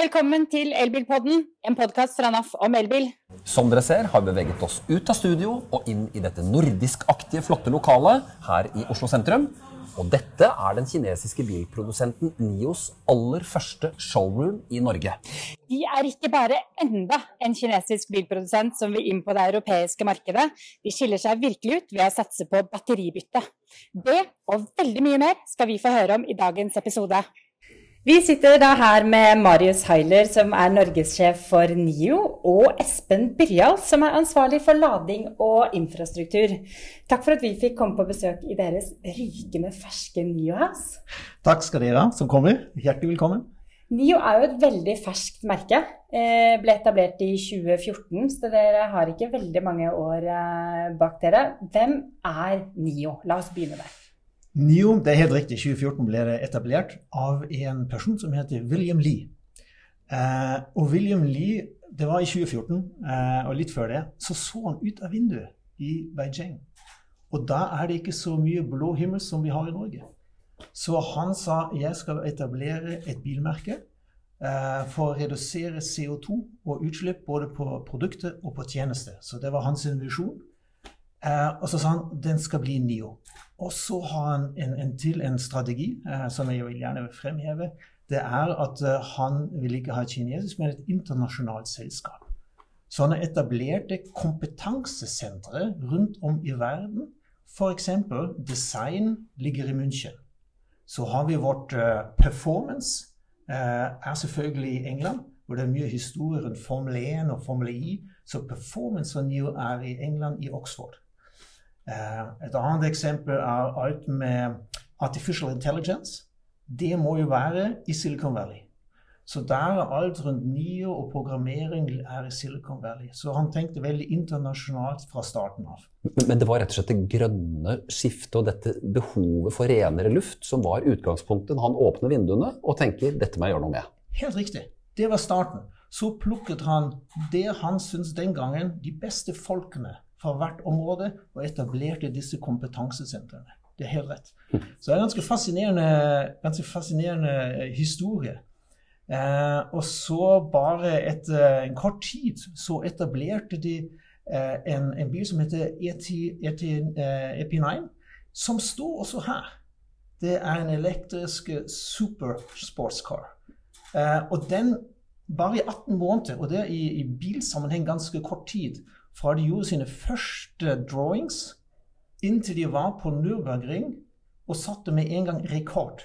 velkommen til Elbilpodden, en podkast fra NAF om elbil. Som dere ser, har vi beveget oss ut av studio og inn i dette nordiskaktige, flotte lokalet her i Oslo sentrum. Og dette er den kinesiske bilprodusenten Nios aller første showroom i Norge. De er ikke bare enda en kinesisk bilprodusent som vil inn på det europeiske markedet. De skiller seg virkelig ut ved å satse på batteribytte. Det og veldig mye mer skal vi få høre om i dagens episode. Vi sitter da her med Marius Heiler, som er norgessjef for NIO, og Espen Byrjal, som er ansvarlig for lading og infrastruktur. Takk for at vi fikk komme på besøk i deres rykende ferske NIO House. Takk skal dere ha som kommer. Hjertelig velkommen. NIO er jo et veldig ferskt merke. Eh, ble etablert i 2014, så dere har ikke veldig mange år eh, bak dere. Hvem er NIO? La oss begynne der. NIO, det er helt riktig, 2014 ble det etablert av en person som heter William Lee. Eh, og William Lee, det var i 2014, eh, og litt før det, så så han ut av vinduet i Beijing. Og da er det ikke så mye blå himmel som vi har i Norge. Så han sa jeg skal etablere et bilmerke eh, for å redusere CO2 og utslipp både på produkter og på tjenester. Så det var hans visjon. Eh, og så sa han den skal bli NIO. Og så har han en, en til en strategi eh, som jeg vil gjerne fremheve. Det er at eh, han vil ikke ha et kinesisk, men et internasjonalt selskap. Så han har etablert kompetansesentre rundt om i verden. F.eks. design ligger i München. Så har vi vårt performance, er selvfølgelig i England, hvor det er mye historie rundt Formel 1 og Formel I. Så performance og NIO er i England, i Oxford. Eh, et annet eksempel er alt med artificial intelligence. Det må jo være i Silicon Valley. Så der er alt rundt NIO og programmering er i Silicon Valley. Så han tenkte veldig internasjonalt fra starten av. Men det var rett og slett det grønne skiftet og dette behovet for renere luft som var utgangspunktet han åpner vinduene og tenker dette må jeg gjøre noe med. Helt riktig. Det var starten. Så plukket han det han syntes den gangen de beste folkene fra hvert område og etablerte disse kompetansesentrene. Det er helt rett. Så det er en ganske fascinerende, ganske fascinerende eh, historie. Eh, og så bare etter eh, en kort tid så etablerte de eh, en, en, bil som heter ET, ET, eh, EP9, som står også her. Det er en elektrisk supersportscar. Eh, og den bare i 18 måneder, og det er i, i bilsammenheng ganske kort tid, fra de gjorde sine første drawings inntil de var på Nürburgring og satte med en gang rekord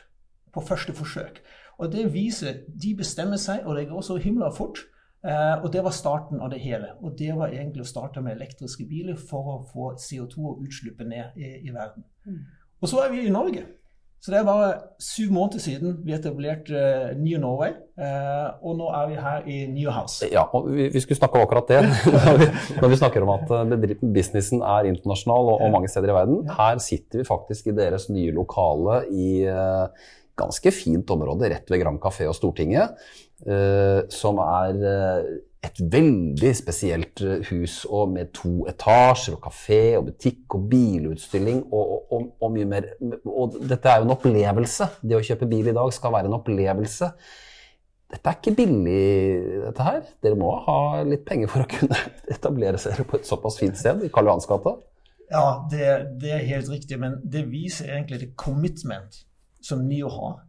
på første forsøk. Og det viser de bestemmer seg, og det går så himla fort. Eh, og det var starten av det hele. Og det var egentlig å starte med elektriske biler for å få CO2 og utslippet ned i, i verden. Mm. Og så er vi i Norge. Så det er bare syv måneder siden vi etablerte uh, New Norway. Uh, og nå er vi her i New House. Ja, og vi, skulle snakke om akkurat det når vi, når vi snakker om at uh, businessen er internasjonal og, og, mange steder i verden. Her sitter vi faktisk i deres nye lokale i ganske fint område rett ved Grand Café og Stortinget. som er et veldig spesielt eh, hus og med to etasjer og kafé og butikk og bilutstilling og, og, og, mye mer. Og dette er jo en opplevelse. Det å kjøpe bil i dag skal være en opplevelse. Dette er ikke billig, dette her. Dere må ha litt penger for å kunne etablere seg på et såpass fint sted i Karl Johans gate. Ja, det, det, er helt riktig. Men det viser egentlig det commitment som NIO har.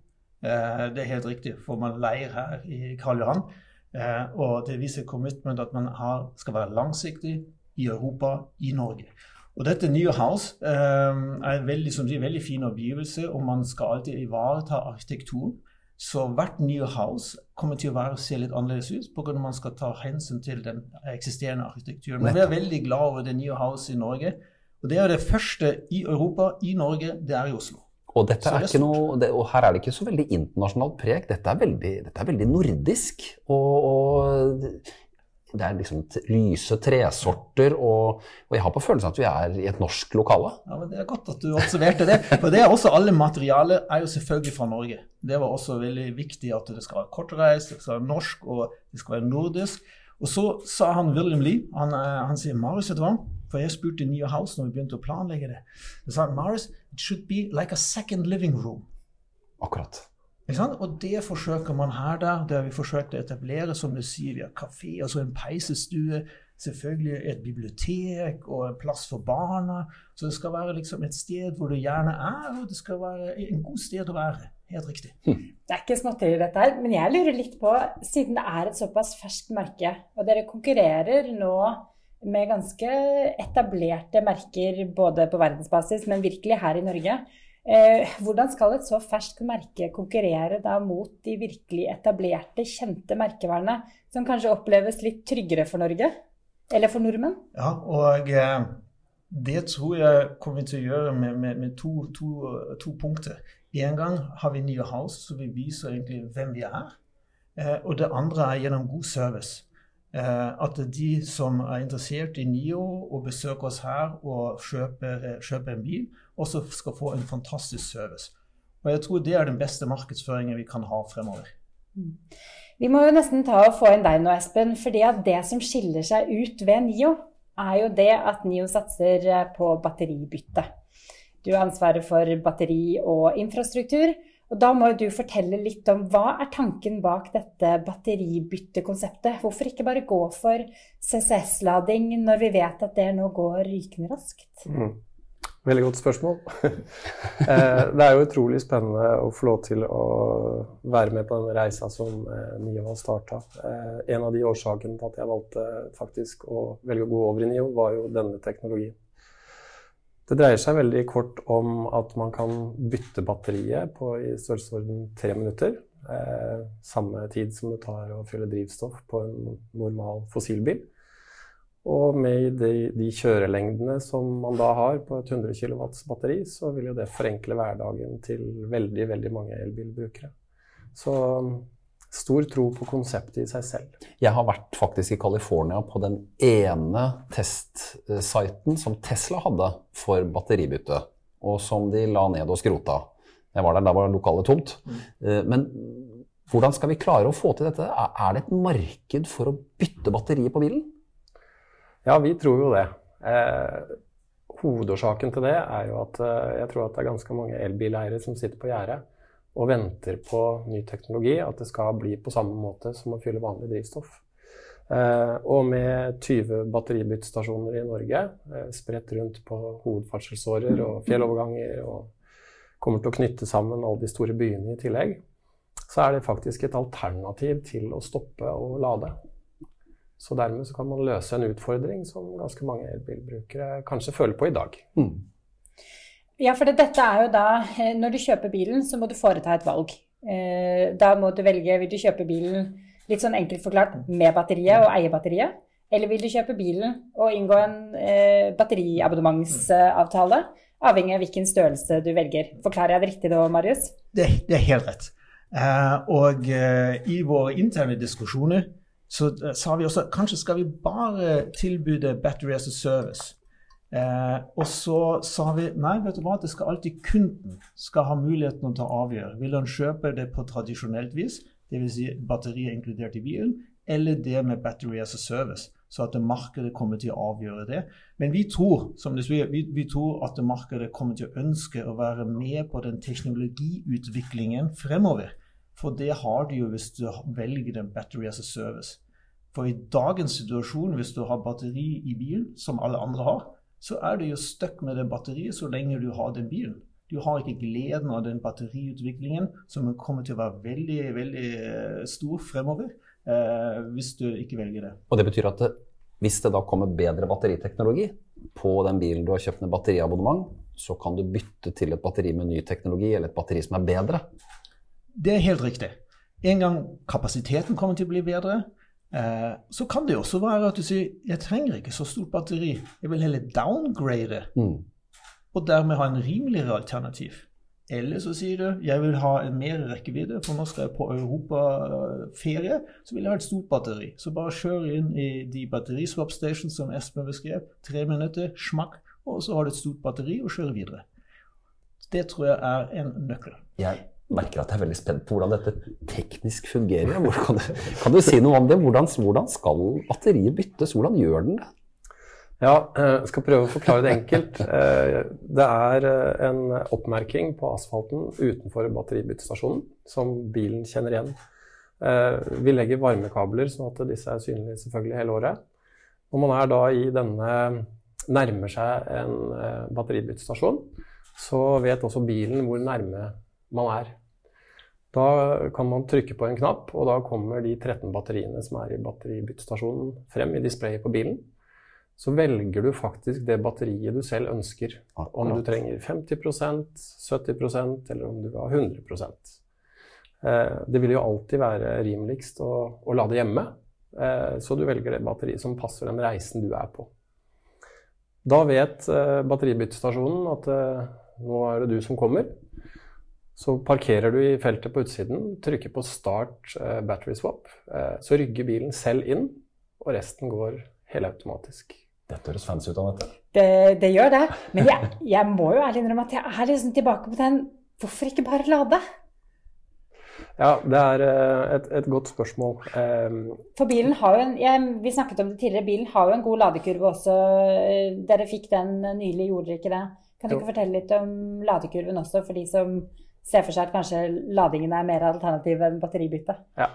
Eh, det er helt riktig, for man leier her i Karl Johan. Eh, og det viser commitment at man har, skal være langsiktig i Europa, i Norge. Og dette nye house eh, er veldig, som sier, veldig fin omgivelse, og man skal alltid ivareta arkitekturen. Så hvert nye house kommer til å være, se litt annerledes ut pga. man skal ta hensyn til den eksisterende arkitekturen. Men vi er veldig glad over det nye house i Norge. Og det er det første i Europa, i Norge, det er i Oslo. Og, dette er ikke noe, det, og her er det ikke så veldig internasjonalt preg. Dette er veldig, dette er veldig nordisk. Og, og, det er liksom lyse tresorter, og, og, jeg har på følelsen at vi er i et norsk lokale. Ja, men Det er godt at du observerte det. For det er også alle materialer er jo selvfølgelig fra Norge. Det var også veldig viktig at det skal være kortreist, det skal være norsk og det skal være nordisk. Og så sa han William Lee, han, eh, han sier Marius, vet du hva? For jeg spurte New House når vi begynte å planlegge det. Det sa Maris, it should be like a second living room. Akkurat. Og det forsøker man her der. Det har vi forsøkt å etablere, som du sier, vi har kafé, altså en peisestue. Selvfølgelig et bibliotek og en plass for barna. Så det skal være liksom et sted hvor du gjerne er, og det skal være en god sted å være. Helt riktig. Hm. Det er ikke småtteri, dette her. Men jeg lurer litt på, siden det er et såpass ferskt merke, og dere konkurrerer nå med ganske etablerte merker både på verdensbasis, men virkelig her i Norge. Eh, hvordan skal et så ferskt merke konkurrere da mot de virkelig etablerte, kjente merkevernene, som kanskje oppleves litt tryggere for Norge? Eller for nordmenn? Ja, og eh, det tror jeg kommer til å gjøre med, med, med to, to, to, punkter. En gang har vi nye House, så vi viser egentlig hvem vi er. Eh, og det andre er gjennom god service. Eh, at de som er interessert i NIO og besøker oss her og kjøper, kjøper, en bil, også skal få en fantastisk service. Og jeg tror det er den beste markedsføringen vi kan ha fremover. Mm. Vi må jo nesten ta og få inn deg nå, Espen. at det som skiller seg ut ved NIO, er jo det at NIO satser på batteribytte. Du har ansvaret for batteri og infrastruktur. Og da må du fortelle litt om hva er tanken bak dette batteribyttekonseptet? Hvorfor ikke bare gå for CCS-lading når vi vet at det nå går rykende raskt? Mm. Veldig godt spørsmål. Eh, det er jo utrolig spennende å få lov til å være med på den reisa som eh, NIO har starta. Eh, en av de årsakene til at jeg valgte faktisk å velge å gå over i NIO, var jo denne teknologien. Det dreier seg veldig kort om at man kan bytte batteriet på i størrelsesorden tre minutter. Eh, samme tid som det tar å fylle drivstoff på en normal fossilbil. Og med de, de, kjørelengdene som man da har på et 100 kW batteri, så vil jo det forenkle hverdagen til veldig, veldig mange elbilbrukere. Så stor tro på konseptet i seg selv. Jeg har vært faktisk i California på den ene testsiten som Tesla hadde for batteribytte, og som de la ned og skrota. Jeg var der, da var lokalet tomt. Eh, men hvordan skal vi klare å få til dette? Er det et marked for å bytte batteriet på bilen? Ja, vi tror jo det. Eh, hovedårsaken til det er jo at eh, jeg tror at det er ganske mange elbileiere som sitter på gjerdet og venter på ny teknologi, at det skal bli på samme måte som å fylle vanlig drivstoff. Eh, og med 20 batteribyttestasjoner i Norge, eh, spredt rundt på hovedferdselsårer og fjelloverganger, og kommer til å knytte sammen alle de store byene i tillegg, så er det faktisk et alternativ til å stoppe og lade. Så dermed så kan man løse en utfordring som ganske mange elbilbrukere kanskje føler på i dag. Mm. Ja, for dette er jo da eh, Når du kjøper bilen, så må du foreta et valg. Eh, da må du velge vil du kjøpe bilen litt sånn enkelt forklart med batteriet og eie batteriet. Eller vil du kjøpe bilen og inngå en eh, batteriabonnementsavtale? Avhengig av hvilken størrelse du velger. Forklarer jeg det riktig da, Marius? Det, det er helt rett. Og i våre interne diskusjoner så sa vi også kanskje skal vi bare tilbyde Battery as a Service. Eh, og så sa vi nei, vet du hva, det skal alltid kunden skal ha muligheten til å avgjøre. Vil han kjøpe det på tradisjonelt vis, dvs. Si batteriet inkludert i bilen, eller det med battery as a service? Så at markedet kommer til å avgjøre det. Men vi tror sier, vi, vi tror at markedet kommer til å ønske å være med på den teknologiutviklingen fremover. For det har de jo hvis du velger den battery as a service. For i dagens situasjon, hvis du har batteri i bilen, som alle andre har, så er du jo stuck med det batteriet så lenge du har den bilen. Du har ikke gleden av den batteriutviklingen, som kommer til å være veldig veldig eh, stor fremover eh, hvis du ikke velger det. Og det betyr at det, hvis det da kommer bedre batteriteknologi på den bilen du har kjøpt med batteriabonnement, så kan du bytte til et batteri med ny teknologi eller et batteri som er bedre? Det er helt riktig. En gang kapasiteten kommer til å bli bedre, Eh, så kan det også være at du sier jeg trenger ikke så stort batteri, jeg vil heller downgrade. Mm. Og dermed ha en rimeligere alternativ. Eller så sier du jeg vil ha en mer rekkevidde, for nå skal jeg på europaferie. Så vil jeg ha et stort batteri. Så bare kjør inn i de batteriswap stations som Espen beskrev. Tre minutter, smakk, og så har du et stort batteri og kjører videre. Det tror jeg er en nøkkel. Jeg merker at jeg er veldig spent på hvordan dette teknisk fungerer. Kan du, kan, du, si noe om det? Hvordan, hvordan skal batteriet byttes? Hvordan gjør den det? Ja, jeg skal prøve å forklare det enkelt. Det er en oppmerking på asfalten utenfor batteribyttestasjonen som bilen kjenner igjen. Vi legger varmekabler sånn at disse er synlige selvfølgelig hele året. Når man er da i denne nærmer seg en batteribyttestasjon, så vet også bilen hvor nærme man er. Da kan man trykke på en knapp, og da kommer de 13 batteriene som er i batteribyttestasjonen frem i displayet på bilen så velger du faktisk det batteriet du selv ønsker. Om du trenger 50% 70% eller om du vil ha 100 eh, Det vil jo alltid være rimeligst å, å lade hjemme, eh, så du velger det batteriet som passer den reisen du er på. Da vet eh, batteribyttestasjonen at nå er det du som kommer. Så parkerer du i feltet på utsiden, trykker på 'start battery swap'. Så rygger bilen selv inn, og resten går helautomatisk. Dette høres fancy ut, Anette. Det, det gjør det. Men jeg, jeg, må jo ærlig innrømme at jeg er liksom tilbake på den Hvorfor ikke bare lade? Ja, det er eh, et, et godt spørsmål. Um, For bilen har jo en jeg, Vi snakket om det tidligere, bilen har jo en god ladekurve også. Dere fikk den nylig, gjorde dere ikke det? Kan du ikke fortelle litt om ladekurven også, for de som ser for seg at kanskje ladingen er mer alternativ enn batteribytte? Ja.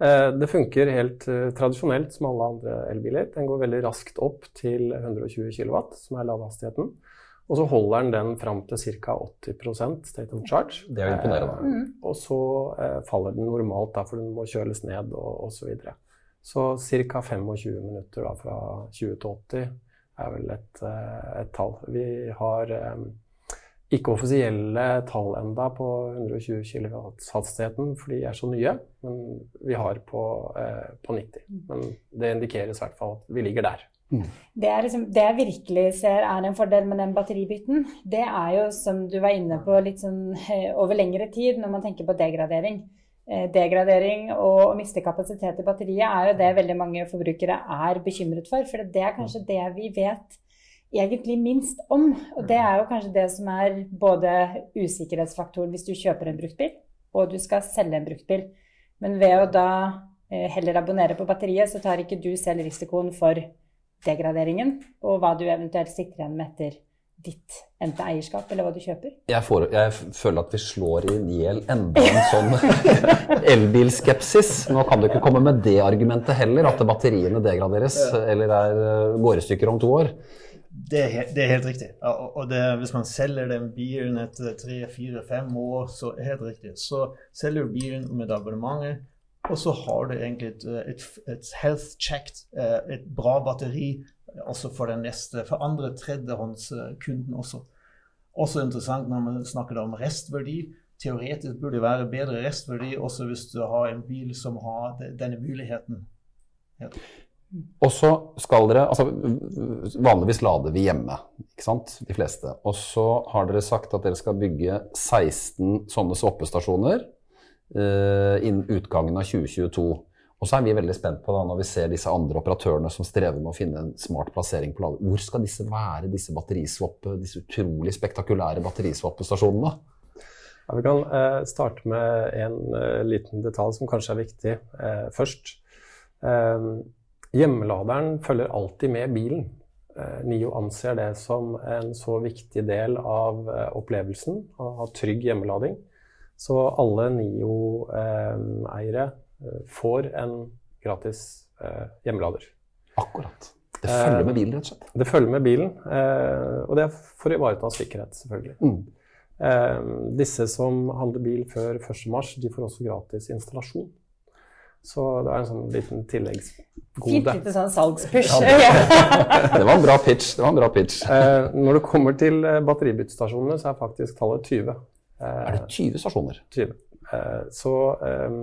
Eh, det funker helt eh, tradisjonelt som alle andre elbiler. Den går veldig raskt opp til 120 kW, som er ladehastigheten. Og så holder den den fram til ca. 80% state of charge. Det er imponerende. Mm. Og så faller den normalt, da, for den må kjøles ned og osv. Så, så ca. 25 minutter da, fra 20 til 80 er vel et, et tall. Vi har ikke offisielle tall enda på 120 kW-hastigheten, for de er så nye. Men vi har på, eh, på 90. Men det indikeres i hvert fall at vi ligger der. Mm. Det, er liksom, det jeg virkelig ser er en fordel med den batteribytten, det er jo som du var inne på litt sånn eh, over lengre tid når man tenker på degradering. Eh, degradering og å miste kapasitet i batteriet er jo det veldig mange forbrukere er bekymret for. For det er kanskje det vi vet egentlig minst om. Og det er jo kanskje det som er både usikkerhetsfaktoren hvis du kjøper en bruktbil, og du skal selge en bruktbil. Men ved å da eh, heller abonnere på batteriet, så tar ikke du selv risikoen for degraderingen, og hva du eventuelt sitter igjen med etter ditt enten eierskap eller hva du kjøper? Jeg, får, jeg føler at vi slår i hjel enda en sånn elbilskepsis. Nå kan du ikke komme med det argumentet heller, at batteriene degraderes eller er, eh, går i stykker om to år. Det er, det er, helt riktig. Og det, hvis man selger den bilen etter tre, fire, fem år, så er det helt riktig. Så selger du bilen med abonnementet, og så har du egentlig et, et, et health checked, eh, et bra batteri også for den neste, for andre tredjehåndskunden også. Også interessant når man snakker om restverdi. Teoretisk burde det være bedre restverdi også hvis du har en bil som har denne muligheten. Ja. Og så skal dere altså Vanligvis lader vi hjemme, ikke sant? De fleste. Og så har dere sagt at dere skal bygge 16 sånne swappestasjoner uh, innen utgangen av 2022. Og så er vi veldig spent på da, når vi ser disse andre operatørene som strever med å finne en smart plassering på lader. Hvor skal disse være, disse batteriswappe, disse utrolig spektakulære batteriswappestasjonene? Ja, vi kan uh, starte med en uh, liten detalj som kanskje er viktig først. Um, Hjemmeladeren følger alltid med bilen. Eh, NIO anser det som en så viktig del av eh, opplevelsen å ha trygg hjemmelading. Så alle NIO-eiere eh, får en gratis hjemmelader. Akkurat. Det følger med bilen, rett og slett? Det følger med bilen. Og det er for å ivareta sikkerhet, selvfølgelig. Mm. Disse som handler bil før 1.3, de får også gratis installasjon. Så det er en sånn liten tilleggsgode. Fint lite sånn salgspusj. Ja, det var en bra pitch. Det var en bra pitch. Eh, når det kommer til eh, batteribyttestasjonene, så er faktisk tallet 20. Eh, er det 20 stasjoner? 20. Eh, så eh,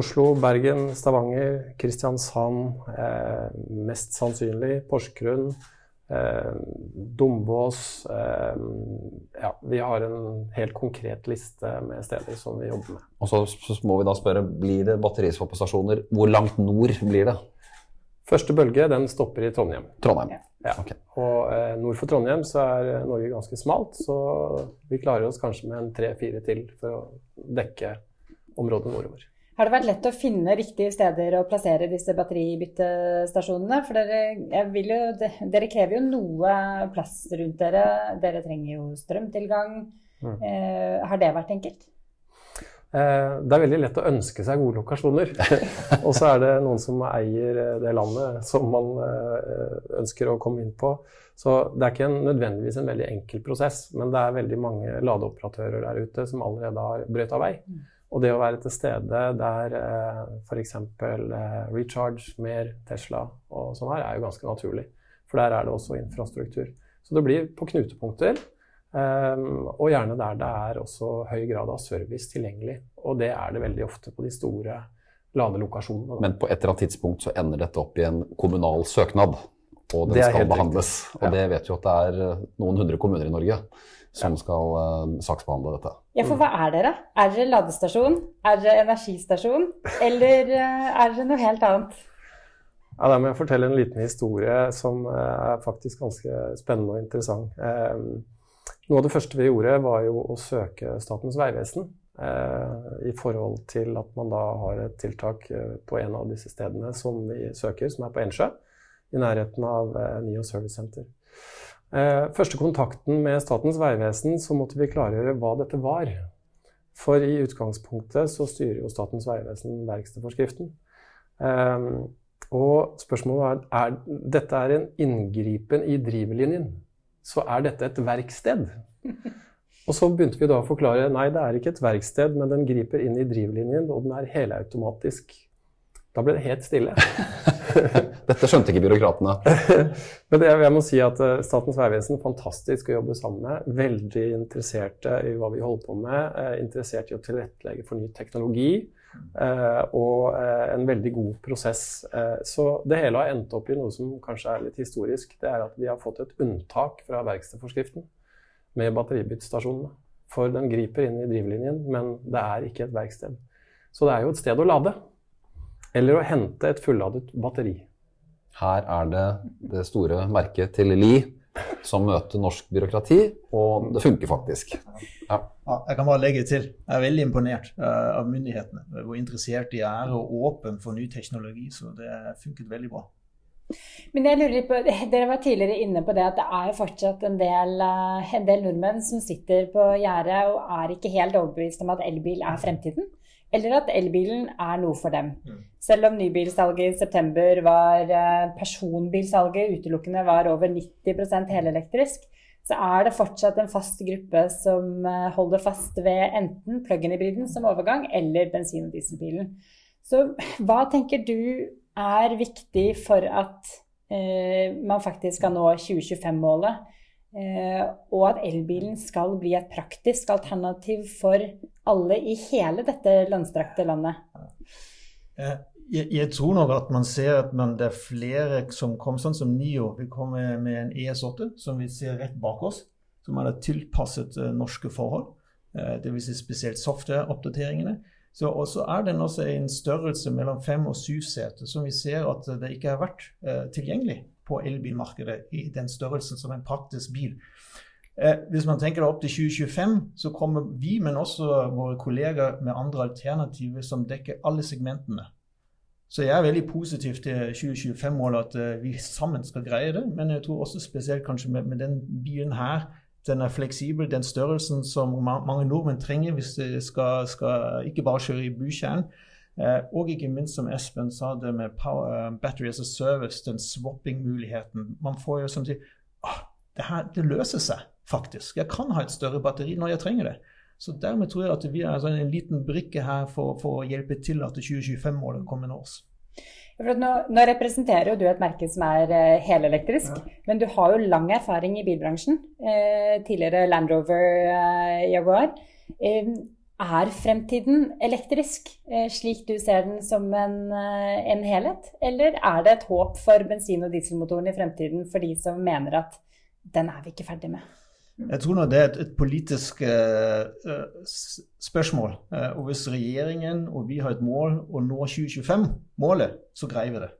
Oslo, Bergen, Stavanger, Kristiansand, eh, mest sannsynlig Porsgrunn, Eh, Dombås eh, Ja, vi har en helt konkret liste med steder som vi jobber med. Og så, så må vi da spørre, blir det batteriswappestasjoner? Hvor langt nord blir det? Første bølge den stopper i Trondheim. Trondheim. Ja. Okay. Og eh, nord for Trondheim så er Norge ganske smalt, så vi klarer oss kanskje med en tre-fire til for å dekke området nordover. Har det vært lett å finne riktige steder å plassere disse batteribyttestasjonene? For dere, jo, dere, krever jo noe plass rundt dere. Dere trenger jo strømtilgang. Mm. Eh, har det vært enkelt? Eh, det er veldig lett å ønske seg gode lokasjoner. og så er det noen som eier eh, det landet som man eh, ønsker å komme inn på. Så det er ikke en, nødvendigvis en veldig enkel prosess, men det er veldig mange ladeoperatører der ute som allerede har brøyta vei. Mm. Og det å være til stede der eh, f.eks. Eh, Recharge, mer Tesla og sånn her, er jo ganske naturlig. For der er det også infrastruktur. Så det blir på knutepunkter. Um, og gjerne der det er også høy grad av service tilgjengelig. Og det er det veldig ofte på de store ladelokasjonene. Men på et eller annet tidspunkt så ender dette opp i en kommunal søknad, og den skal behandles. Riktig. Og det vet jo at det er eh, noen hundre kommuner i Norge som skal uh, saksbehandle dette. Ja, for hva er dere? Er dere ladestasjon? Er dere energistasjon? Eller uh, er dere noe helt annet? Ja, Da må jeg fortelle en liten historie som uh, er faktisk ganske spennende og interessant. noe av det første vi gjorde, var jo å søke Statens vegvesen. I forhold til at man da har et tiltak på en av disse stedene som vi søker, som er på Ensjø. I nærheten av NIO Service Center. Eh, første kontakten med Statens vegvesen så måtte vi klargjøre hva dette var. For i utgangspunktet så styrer jo Statens vegvesen verkstedforskriften. Eh, og spørsmålet er er dette er en inngripen i drivlinjen. Så er dette et verksted? Og så begynte vi da å forklare nei, det er ikke et verksted, men den griper inn i drivlinjen, og den er helautomatisk. Da ble det helt stille. Dette skjønte ikke byråkratene. Men det, jeg må si at eh, Statens vegvesen fantastisk å jobbe sammen med. Veldig interesserte i hva vi holder på med. Eh, interessert i å tilrettelegge for ny teknologi. Eh, og en veldig god prosess. Så det hele har endt opp i noe som kanskje er litt historisk. Det er at vi har fått et unntak fra verkstedforskriften med batteribyttestasjonene. For den griper inn i drivlinjen, men det er ikke et verksted. Så det er jo et sted å lade. Eller å hente et fulladet batteri. Her er det det store merket til Li som møter norsk byråkrati, og det funker faktisk. Ja. Ja, jeg kan bare legge til. Jeg er veldig imponert uh, av myndighetene. Hvor interessert de er og åpne for ny teknologi. Så det funket veldig bra. Men jeg lurer på, Dere var tidligere inne på det at det er jo fortsatt en del, eh, en del nordmenn som sitter på gjerdet og er ikke helt overbevist om at elbil er fremtiden eller at elbilen er noe for dem. Mm. Selv om nybilsalget i september var eh, personbilsalget utelukkende var over 90% helelektrisk, så er det fortsatt en fast gruppe som eh, holder fast ved enten plug-in-hybriden som overgang, eller bensin- og dieselbilen. Så hva tenker du er viktig for at eh, man faktisk skal nå 2025-målet? Eh, og at elbilen skal bli et praktisk alternativ for alle i hele dette landstrakte landet. Eh, jeg, jeg, tror nok at man ser at man, det er flere som kom, sånn som NIO. Vi kommer med en ES8 som vi ser rett bak oss, som er tilpasset uh, norske forhold. Dvs. Si spesielt software-oppdateringene. Så også er den også en størrelse mellom fem og syv seter som vi ser at det ikke har vært tilgjengelig på elbilmarkedet i den størrelsen som en praktisk bil. Eh, hvis man tenker opp til 2025, så kommer vi, men også våre kolleger, med andre alternativer som dekker alle segmentene. Så jeg er veldig positiv til 2025-målet, at eh, vi sammen skal greie det. Men jeg tror også spesielt kanskje med, med den bilen her, den er fleksibel, den størrelsen som mange nordmenn trenger hvis de skal, skal ikke bare kjøre i bykjernen. Eh, og ikke minst, som Espen sa, det med power, uh, battery as a service, den swapping-muligheten. Man får jo som sier ah, det, her, det løser seg faktisk. Jeg kan ha et større batteri når jeg trenger det. Så dermed tror jeg at vi er altså en liten brikke her for, for å hjelpe til at 2025-målet kommer nå. Nå, nå, representerer jo du et merke som er eh, helelektrisk, ja. men du har jo lang erfaring i bilbransjen. Eh, tidligere Land Rover eh, Jaguar. Er fremtiden elektrisk, eh, slik du ser den som en, eh, en, helhet? Eller er det et håp for bensin- og dieselmotoren i fremtiden for de som mener at den er vi ikke ferdig med? Jeg tror nå det er et, et politisk uh, spørsmål. Uh, og hvis regjeringen og vi har et mål å nå 2025-målet, så greier vi det.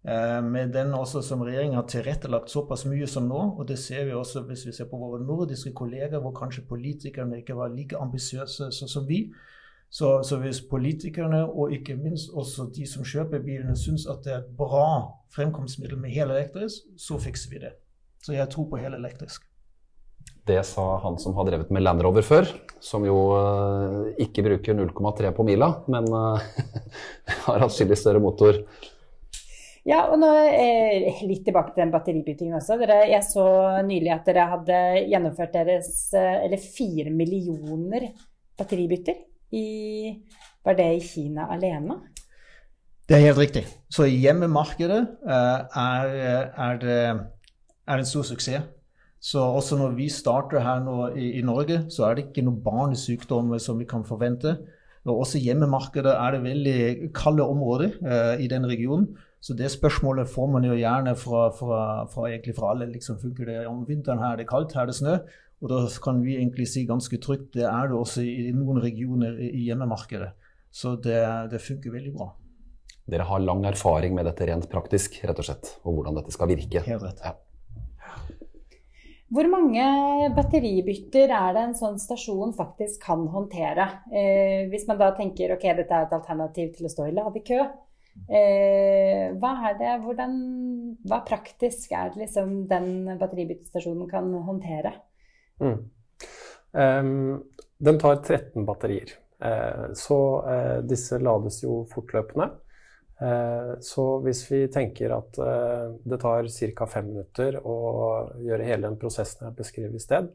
Eh, med den også som regjeringen har tilrettelagt såpass mye som nå. Og det ser vi også hvis vi ser på våre nordiske kolleger, hvor kanskje politikerne ikke var like ambisiøse som vi. Så, så, hvis politikerne og ikke minst også de som kjøper bilene, syns at det er et bra fremkomstmiddel med helelektrisk, så fikser vi det. Så jeg tror på helelektrisk. Det sa han som har drevet med Land Rover før, som jo uh, ikke bruker 0,3 på mila, men uh, har atskillig større motor. Ja, og nå eh, litt tilbake til den batteribyttingen også. Dere, jeg så nylig at dere hadde gjennomført deres eller fire millioner batteribytter. I, var det i Kina alene? Det er helt riktig. Så hjemmemarkedet uh, er, er, det, er en stor suksess. Så også når vi starter her nå i, i Norge, så er det ikke noen barnesykdommer som vi kan forvente. Og også hjemmemarkedet er det veldig kalde områder eh, i den regionen. Så det spørsmålet får man jo gjerne fra, fra, fra, fra alle. Liksom, funker det om vinteren her er det kaldt, her er det snø? Og da kan vi egentlig si ganske trygt det er det også i noen regioner i hjemmemarkedet. Så det, det funker veldig bra. Dere har lang erfaring med dette rent praktisk, rett og slett, og hvordan dette skal virke. Helt rett. Ja. Hvor mange batteribytter er det en sånn stasjon faktisk kan håndtere? Eh, hvis man da tenker ok, dette er et alternativ til å stå i ladekø. Eh, hva er det, hvordan, hva praktisk er det liksom den batteribyttestasjonen kan håndtere? Mm. Um, den tar 13 batterier. Eh, så eh, disse lades jo fortløpende. Eh, så hvis vi tenker at eh, det tar ca. fem minutter å gjøre hele den prosessen jeg beskrev i sted,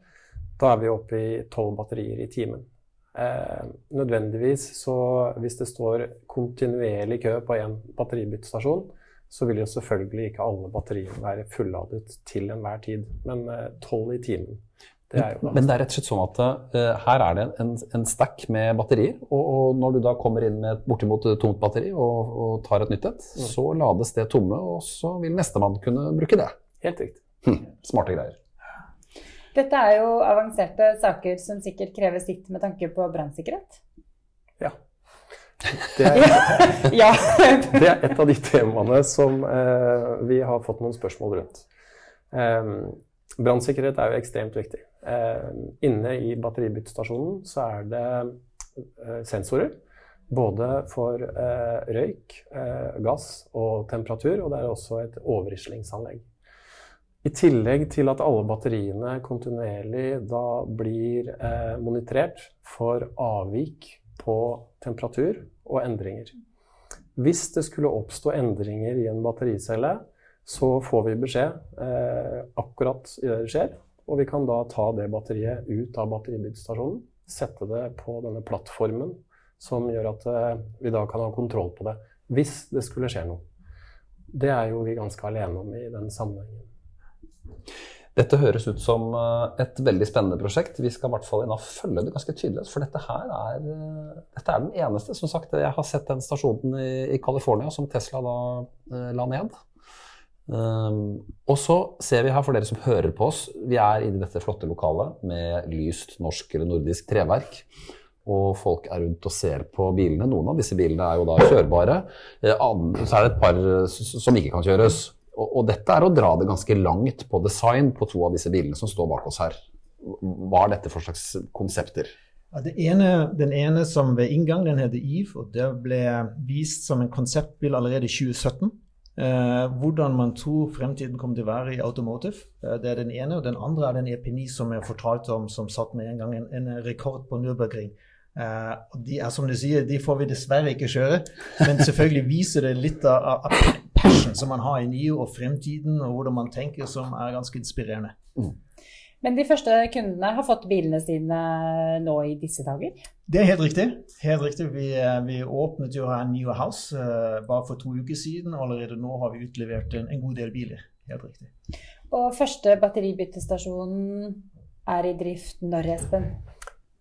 da er vi oppe i tolv batterier i timen. Eh, nødvendigvis så hvis det står kontinuerlig kø på én batteribyttestasjon, så vil jo selvfølgelig ikke alle batteriene være fulladet til enhver tid, men tolv i timen. Det Men det er rett og slett sånn at uh, her er det en, en stack med batterier. Og, og, når du da kommer inn med et bortimot tomt batteri og, og tar et nytt et, mm. så lades det tomme, og så vil nestemann kunne bruke det. Helt riktig. Hm, smarte greier. Dette er jo avanserte saker som sikkert krever sitt med tanke på brannsikkerhet? Ja. Det er, ja. det er, et av de temaene som eh, vi har fått noen spørsmål rundt. Eh, Brannsikkerhet er jo ekstremt viktig. Eh, inne i batteribyttestasjonen så er det eh, sensorer. Både for eh, røyk, eh, gass og temperatur, og det er også et overrislingsanlegg. I tillegg til at alle batteriene kontinuerlig da blir eh, monitorert for avvik på temperatur og endringer. Hvis det skulle oppstå endringer i en battericelle, så får vi beskjed eh, akkurat idet det skjer. Og vi kan da ta det batteriet ut av batteribyggestasjonen, sette det på denne plattformen som gjør at eh, vi da kan ha kontroll på det hvis det skulle skje noe. Det er jo vi ganske alene om i den sammenhengen. Dette høres ut som eh, et veldig spennende prosjekt. Vi skal i hvert fall følge det ganske tydelig. For dette her er, eh, dette er den eneste. Som sagt, jeg har sett den stasjonen i, i California som Tesla da eh, la ned. Um, og så ser vi her, for dere som hører på oss, vi er inne i dette flotte lokalet med lyst norsk eller nordisk treverk. Og folk er rundt og ser på bilene. Noen av disse bilene er jo da kjørbare. Eh, så er det et par som ikke kan kjøres. Og, og dette er å dra det ganske langt på design på to av disse bilene som står bak oss her. Hva er dette for slags konsepter? Ja, ene, den ene som ved inngang, den heter Eve, og det ble vist som en konseptbil allerede i 2017. Eh, hvordan man tror fremtiden kommer til å være i automotive. Eh, det er den ene. Og den andre er den EP9 som jeg fortalte om, som satt med en gang en, en rekord på Nürburgring. Eh, de er som du sier, de får vi dessverre ikke kjøre. Men selvfølgelig viser det litt av, av passion som man har i NIO og fremtiden, og hvordan man tenker, som er ganske inspirerende. Mm. Men de første kundene har fått bilene sine nå i disse dager? Det er helt riktig. Helt riktig. Vi, eh, vi åpnet jo her New House uh, bare for to uker siden. og Allerede nå har vi utlevert en, en god del biler. Helt riktig. Og første batteribyttestasjon er i drift når, Espen?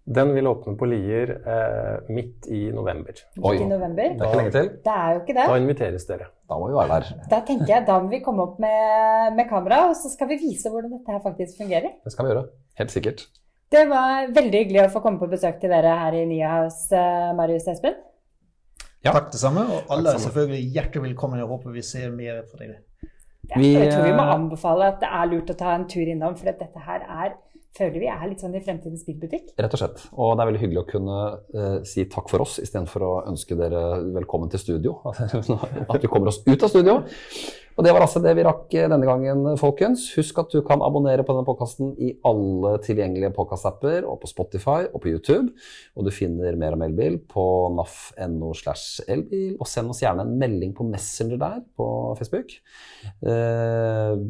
Den vil åpne på Lier eh, midt i november. Midt i november? Det er ikke lenge til. Det er jo ikke det. Da inviteres dere. Da må vi være der. Da tenker jeg, da må vi komme opp med, med kamera, og så skal vi vise hvordan dette her faktisk fungerer. Det skal vi gjøre. Helt sikkert. Det var veldig hyggelig å få komme på besøk til dere her i Nyhaus, eh, Marius Espen. Ja. Takk det samme. Og alle er selvfølgelig hjertelig velkommen. Jeg håper vi ser mer fra dere. Ja, jeg tror vi må eh, anbefale at det er lurt å ta en tur innom, for dette her er føler vi er litt sånn i fremtidens bilbutikk. Rett og slett. Og det er veldig hyggelig å kunne uh, si takk for oss istedenfor å ønske dere velkommen til studio. At vi kommer oss ut av studio. Og det var altså det vi rakk denne gangen, folkens. Husk at du kan abonnere på denne podkasten i alle tilgjengelige podkastapper, og på Spotify og på YouTube. Og du finner mer om elbil på naf.no slash elbil. Og send oss gjerne en melding på Messenger der på Facebook. Uh,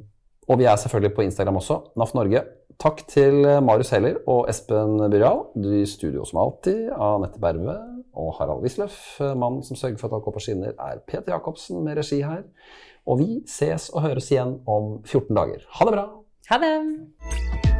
og vi er selvfølgelig på Instagram også, NAF Norge. Takk til Marius Heller og Espen Byral. Du i studio som alltid, Anette Berve og Harald Wisløff. Mannen som sørger for at alt går på skinner, er Peter Jacobsen med regi her. Og vi ses og høres igjen om 14 dager. Ha det bra! Ha det!